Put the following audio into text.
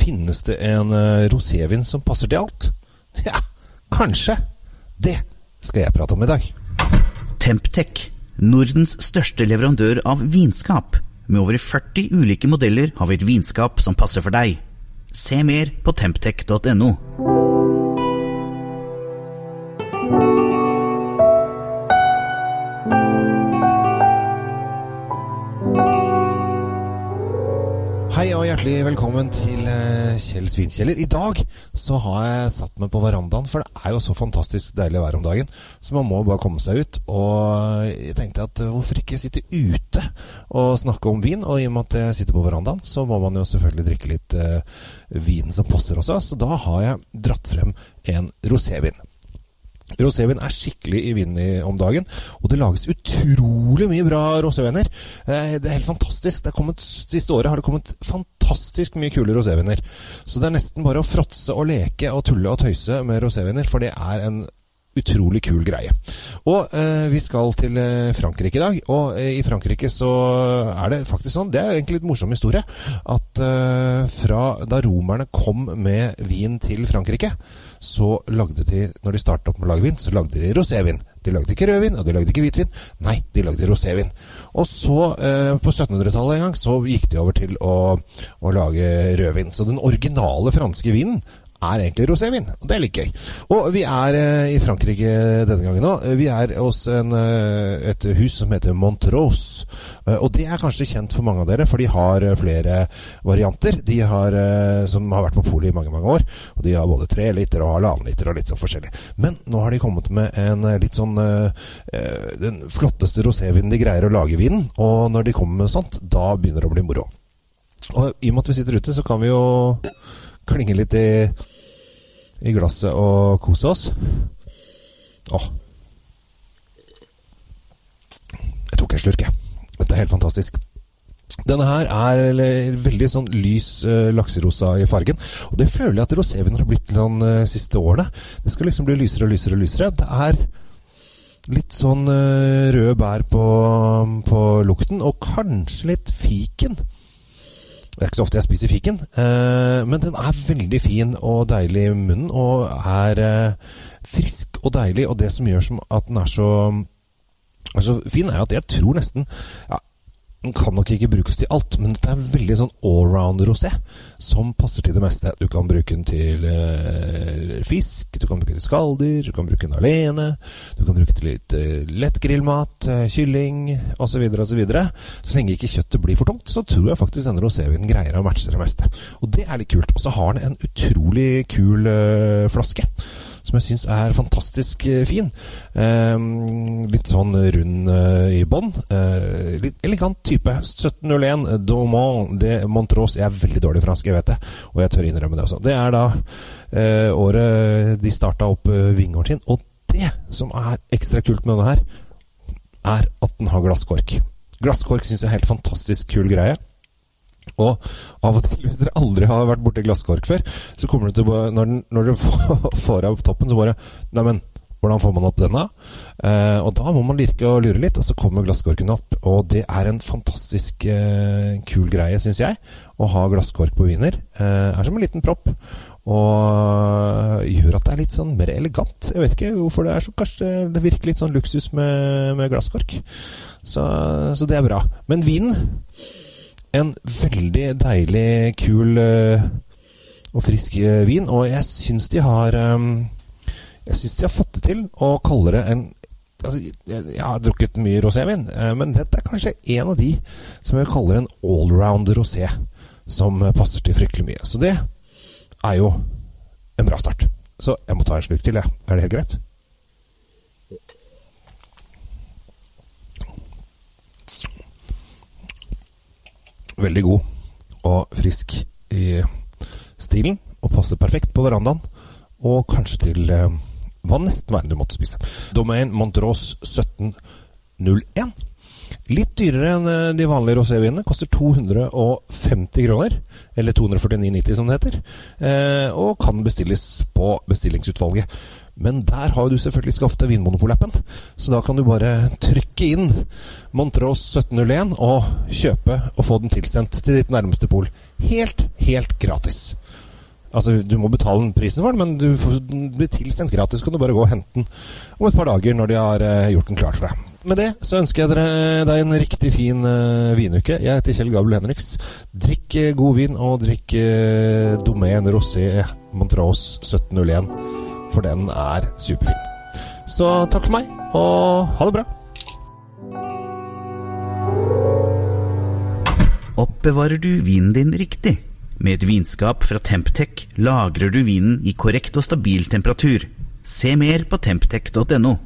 Finnes det en uh, rosévin som passer til alt? Ja, kanskje. Det skal jeg prate om i dag. Temptec, Nordens største leverandør av vinskap. Med over 40 ulike modeller har vi et vinskap som passer for deg. Se mer på temptec.no. hjertelig velkommen til eh, Kjell Svinkjeller. I dag så har jeg satt meg på verandaen, for det er jo så fantastisk deilig vær om dagen. Så man må bare komme seg ut. Og jeg tenkte at eh, hvorfor ikke sitte ute og snakke om vin? Og i og med at jeg sitter på verandaen, så må man jo selvfølgelig drikke litt uh, vin som passer også. Så da har jeg dratt frem en rosévin. Rosévin er skikkelig i vinden om dagen, og det lages utrolig mye bra roséviner. Eh, det er helt fantastisk. Det kommet, siste året har det kommet fantastisk mye kule roséviner. Så det er nesten bare å fråtse og leke og tulle og tøyse med roséviner, for det er en utrolig kul greie. Og eh, vi skal til eh, Frankrike i dag. Og eh, i Frankrike så er det faktisk sånn, det er egentlig litt morsom historie, at eh, fra da romerne kom med vin til Frankrike, så lagde de, når de startet opp med å lage vin, så lagde de rosévin. De lagde ikke rødvin, og de lagde ikke hvitvin. Nei, de lagde rosévin. Og så, eh, på 1700-tallet en gang, så gikk de over til å, å lage rødvin. Så den originale franske vinen er egentlig rosévin. Det er litt gøy. Og vi er eh, i Frankrike denne gangen òg. Vi er hos en, eh, et hus som heter Montrose. Eh, og det er kanskje kjent for mange av dere, for de har eh, flere varianter. De har, eh, som har vært på polet i mange mange år. Og de har både tre liter og halvannen liter og litt sånn forskjellig. Men nå har de kommet med en eh, litt sånn Den flotteste rosévinen de greier å lage vinen. Og når de kommer med sånt, da begynner det å bli moro. Og i og med at vi sitter ute, så kan vi jo klinge litt i, i glasset og kose oss. Åh. Jeg tok en slurk, jeg. Dette er helt fantastisk. Denne her er veldig sånn lys uh, lakserosa i fargen. Og det føler jeg at roséviner har blitt de uh, siste årene. Det skal liksom bli lysere og lysere og lysere. Det er litt sånn uh, røde bær på, på lukten, og kanskje litt fiken. Det er ikke så ofte jeg spiser fiken, eh, men den er veldig fin og deilig i munnen. Og er eh, frisk og deilig. Og det som gjør som at den er så, er så fin, er at jeg tror nesten ja, den kan nok ikke brukes til alt, men dette er veldig sånn allround-rosé som passer til det meste. Du kan bruke den til eh, fisk, du kan bruke den til skalldyr, du kan bruke den alene. Du kan bruke den til litt eh, lett grillmat, uh, kylling osv. osv. Så, så lenge ikke kjøttet blir for tungt, så tror jeg faktisk denne rosévinen greier å matche det meste. Og det er litt kult. Og så har den en utrolig kul flaske som jeg syns er fantastisk eh, fin. Eh, litt sånn rund eh, i bånn. Eh, litt elegant type. 1701 Daumont de Montrose. Jeg er veldig dårlig fransk, jeg vet det, og jeg tør innrømme det også. Det er da året de starta opp vingården sin. Og det som er ekstra kult med denne her, er at den har glasskork. Glasskork syns jeg er helt fantastisk kul greie. Og av og til, hvis dere aldri har vært borti glasskork før, så kommer du til å Når, den, når dere får av toppen, så bare Neimen, hvordan får man opp denne? Eh, og da må man lirke og lure litt, og så kommer glasskorken opp. Og det er en fantastisk eh, kul greie, syns jeg, å ha glasskork på viner. Eh, er som en liten propp. Og gjør at det er litt sånn mer elegant. Jeg vet ikke hvorfor det er så Kanskje det virker litt sånn luksus med, med glasskork. Så, så det er bra. Men vinen en veldig deilig, kul uh, og frisk uh, vin. Og jeg syns de har um, Jeg syns de har fått det til å kalle det en altså, jeg, har drukket mye rosévin, uh, men dette er kanskje en av de som jeg kaller en allround rosé. Som passer til fryktelig mye. Så det er jo en bra start. Så jeg må ta en slurk til, jeg. Er det helt greit? Veldig god og frisk i stilen, og passer perfekt på verandaen. Og kanskje til eh, hva nesten var enn du måtte spise. Domain Montrose 1701. Litt dyrere enn eh, de vanlige rosévinene. Koster 250 kroner. Eller 249,90 som det heter. Eh, og kan bestilles på bestillingsutvalget. Men der har du selvfølgelig skaffet deg Vinmonopol-appen, så da kan du bare trykke inn Montrose 1701 og kjøpe og få den tilsendt til ditt nærmeste pol. Helt, helt gratis. Altså, Du må betale den prisen for den, men du får den blir tilsendt gratis. kan du bare gå og hente den om et par dager når de har eh, gjort den klar for deg. Med det så ønsker jeg dere deg en riktig fin uh, vinuke. Jeg heter Kjell Gabel Henriks. Drikk uh, god vin, og drikk uh, Domaine Rosé Montrose 1701, for den er superfin. Så takk for meg, og ha det bra. Oppbevarer du vinen din riktig? Med et vinskap fra Temptec lagrer du vinen i korrekt og stabil temperatur. Se mer på temptec.no.